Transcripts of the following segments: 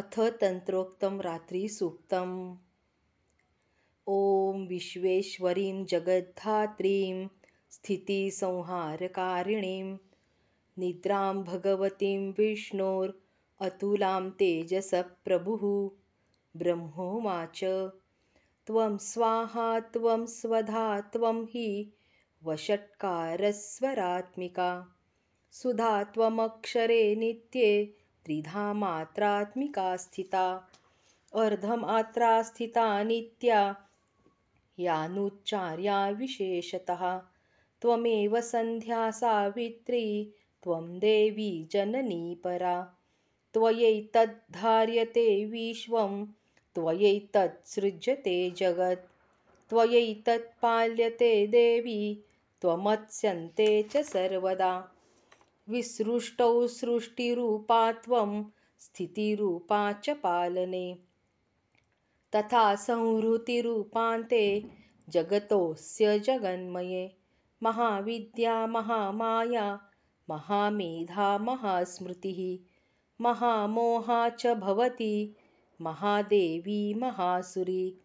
अथ तंत्रोक्तं रात्रिसूक्तम्। ॐ विश्वेश्वरीं जगद्धात्रीं स्थितिसंहारकारिणीं निद्रां भगवतीं विष्णोरतुलां तेजसप्रभुः ब्रह्मोवाच। त्वं स्वाहा त्वं स्वधा त्वं हि वषट्कारस्वरात्मिका। सुधा त्वमक्षरे नित्ये त्रिधा मात्रात्मिका स्थिता। अर्धमात्रा स्थिता नित्या। यानुच्चार्या विशेषतः। त्वमेव सन्ध्या सावित्री त्वं देवी जननी परा। त्वयैतद्धार्यते विश्वं त्वयैतत्सृज्यते जगत्। त्वयैतत्पाल्यते देवी त्वमत्स्यन्ते च सर्वदा विसृष्टौ सृष्टिरूपा त्वं स्थितिरूपा च पालने। तथा संहृतिरूपान्ते जगतोऽस्य जगन्मये। महाविद्या महामाया महामेधा महास्मृतिः महामोहा च भवति महादेवी महासुरी।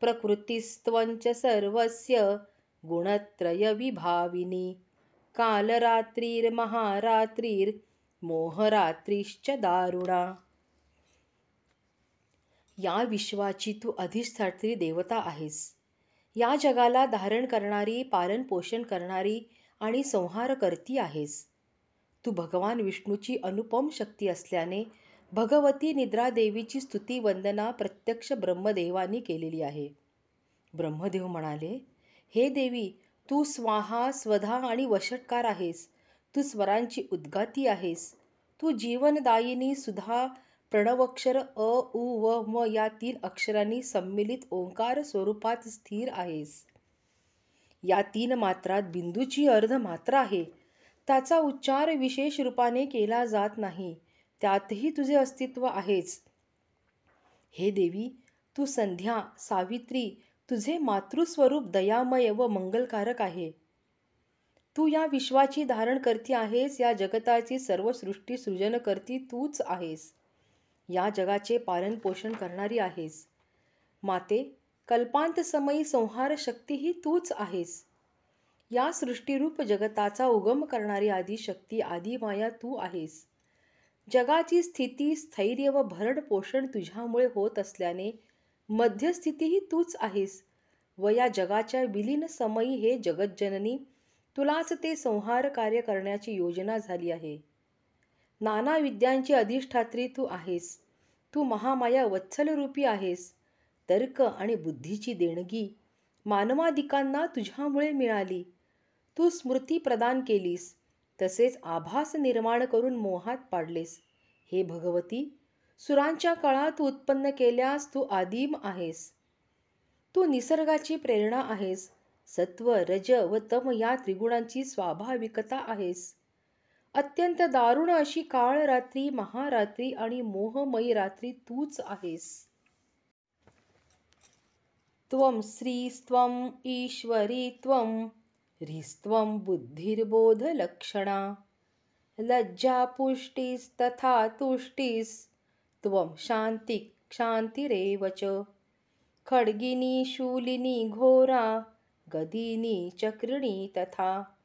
प्रकृतिस्त्वञ्च सर्वस्य गुणत्रयविभाविनी कालरात्रिर्महारात्रिर्मोहरात्रिश्च दारुणा। या विश्वाची तू अधिष्ठात्री देवता आहेस. या जगाला धारण करणारी पालन पोषण करणारी आणि संहार करती आहेस. तू भगवान विष्णूची अनुपम शक्ती असल्याने भगवती निद्रा देवीची स्तुती वंदना प्रत्यक्ष ब्रह्मदेवानी केलेली आहे. ब्रह्मदेव म्हणाले हे देवी तू स्वाहा स्वधा आणि वशटकार आहेस. तू स्वरांची उद्गाती आहेस. तू जीवनदायिनी सुधा प्रणवक्षर अ उ व म या तीन अक्षरांनी संमिलित ओंकार स्वरूपात स्थिर आहेस. या तीन मात्रात बिंदूची अर्ध मात्रा आहे. त्याचा उच्चार विशेष रूपाने केला जात नाही. त्यातही तुझे अस्तित्व आहेच. हे देवी तू संध्या सावित्री तुझे मातृस्वरूप दयामय व मंगलकारक आहे. तू या विश्वाची धारण करती आहेस या जगताची सर्व सृष्टी सृजन करती तूच आहेस. या जगाचे पालन पोषण करणारी आहेस. माते कल्पांत समयी संहार शक्ती ही तूच आहेस. या सृष्टीरूप जगताचा उगम करणारी आदिशक्ती आदिमाया तू आहेस. जगाची स्थिती स्थैर्य व भरण पोषण तुझ्यामुळे होत असल्याने मध्यस्थितीही तूच आहेस. व या जगाच्या विलीन समयी हे जगज्जननी तुलाच ते संहार कार्य करण्याची योजना झाली आहे. नाना विद्यांची अधिष्ठात्री तू आहेस. तू महामाया वत्सलरूपी आहेस. तर्क आणि बुद्धीची देणगी मानवादिकांना तुझ्यामुळे मिळाली. तू स्मृती प्रदान केलीस. तसेच आभास निर्माण करून मोहात पाडलेस. हे भगवती सुरांच्या काळात उत्पन्न केल्यास तू आदिम आहेस. तू निसर्गाची प्रेरणा आहेस. सत्व रज व तम या त्रिगुणांची स्वाभाविकता आहेस. अत्यंत दारुण अशी काळ रात्री महारात्री आणि मोहमयी रात्री तूच आहेस. त्वं स्त्रीस्त्वं ईश्वरी त्वं ह्रीस्त्वं बुद्धिर्बोधलक्षणा. लज्जा पुष्टिस्तथा तुष्टिस्त्वं शान्तिः क्षान्तिरेव च। खड्गिनी शूलिनी घोरा गदिनी चक्रिणी तथा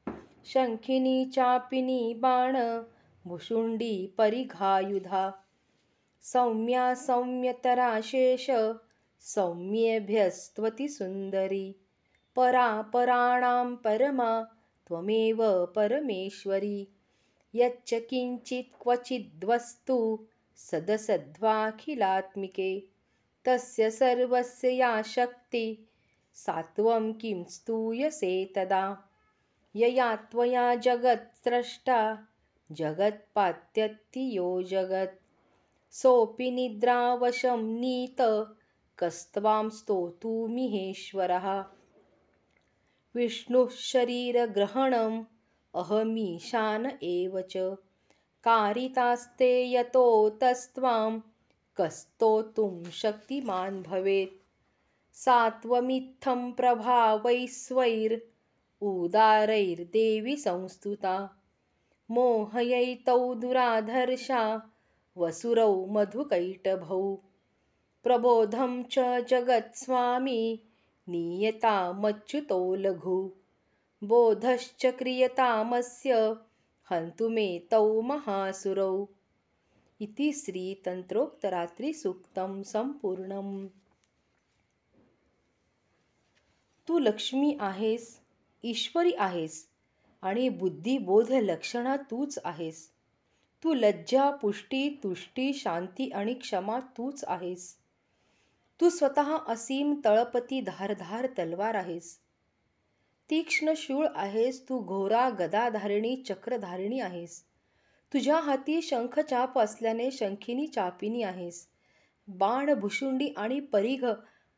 शङ्खिनी चापिनी बाण भुषुण्डी परिघायुधा। सौम्या सौम्यतरा शेष सौम्येभ्यस्त्वति सुन्दरी। परा पराणां परमा त्वमेव परमेश्वरी। यच्च किञ्चित् क्वचिद्वस्तु सदसद्वाखिलात्मिके। तस्य सर्वस्य या शक्ति सा त्वं किं स्तूयसे तदा? यया त्वया जगत्स्रष्टा जगत्पात्यत्ति यो जगत्। सोऽपि निद्रावशं नीत कस्त्वां स्तोतुमिहेश्वरः विष्णुः शरीरग्रहणम् अहमीशान एव च कारितास्ते यतोऽतस्त्वां कस्तोतुं शक्तिमान् भवेत्। सा त्वमित्थं प्रभावैस्वैर् उदारैर्देवि संस्तुता मोहयैतौ दुराधर्षा वसुरौ मधुकैटभौ। प्रबोधं च जगत्स्वामी नीयतामच्युतो लघु। बोधश्च क्रियतामस्य हन्तु मे तौ महासुरौ। इति श्रीतन्त्रोक्तरात्रिसूक्तं संपूर्णम् तू लक्ष्मी आहेस ईश्वरी आहेस आणि बुद्धिबोध लक्षणा तूच आहेस. तू लज्जा पुष्टी तुष्टी शांती आणि क्षमा तूच आहेस. तू स्वतः असीम तळपती धारधार तलवार आहेस. तीक्ष्ण शूळ आहेस तू घोरा गदाधारिणी चक्रधारिणी आहेस. तुझ्या हाती शंखचाप असल्याने शंखिनी चापिनी आहेस. बाण भुशुंडी आणि परिघ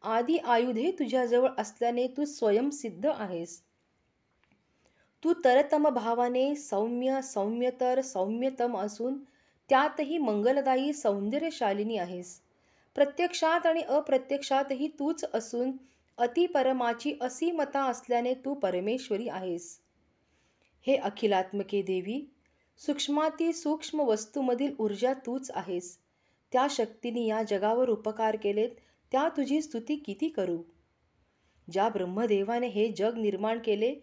आदी आयुधे तुझ्याजवळ असल्याने तू स्वयंसिद्ध आहेस. तू तरतम भावाने सौम्य सौम्यतर सौम्यतम असून त्यातही मंगलदायी सौंदर्यशालिनी आहेस. प्रत्यक्षात आणि अप्रत्यक्षातही तूच असून अतिपरमाची असीमता असल्याने तू परमेश्वरी आहेस. हे अखिलात्मके देवी सूक्ष्माती सूक्ष्म वस्तूमधील ऊर्जा तूच आहेस. त्या शक्तीने या जगावर उपकार केलेत त्या तुझी स्तुती किती करू? ज्या ब्रह्मदेवाने हे जग निर्माण केले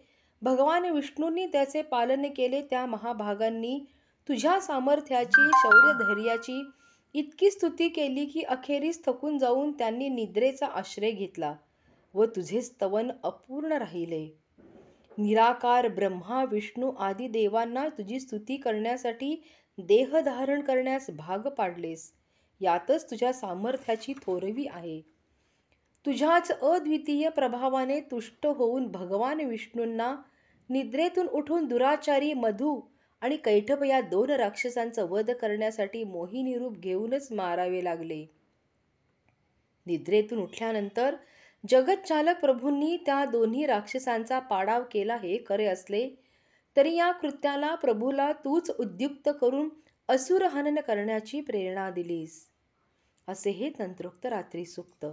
भगवान विष्णूंनी त्याचे पालन केले त्या महाभागांनी तुझ्या सामर्थ्याची शौर्यधैर्याची इतकी स्तुती केली की अखेरीस थकून जाऊन त्यांनी निद्रेचा आश्रय घेतला. व तुझे स्तवन अपूर्ण राहिले. निराकार ब्रह्मा विष्णू आदी देवांना तुझी स्तुती करण्यासाठी देह धारण करण्यास भाग पाडलेस. यातच तुझ्या सामर्थ्याची थोरवी आहे. तुझ्याच अद्वितीय प्रभावाने तुष्ट होऊन भगवान विष्णूंना निद्रेतून उठून दुराचारी मधू आणि कैठप या दोन राक्षसांचा वध करण्यासाठी मोहिनी रूप घेऊनच मारावे लागले. निद्रेतून उठल्यानंतर जगतचालक प्रभूंनी त्या दोन्ही राक्षसांचा पाडाव केला हे खरे असले तरी या कृत्याला प्रभूला तूच उद्युक्त करून असुर हनन करण्याची प्रेरणा दिलीस. असे हे तंत्रोक्त रात्री सुक्त.